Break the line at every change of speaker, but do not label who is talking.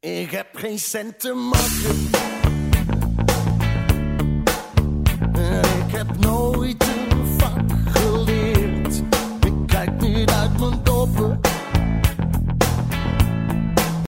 Ik heb geen cent te maken. Eh, ik heb nooit een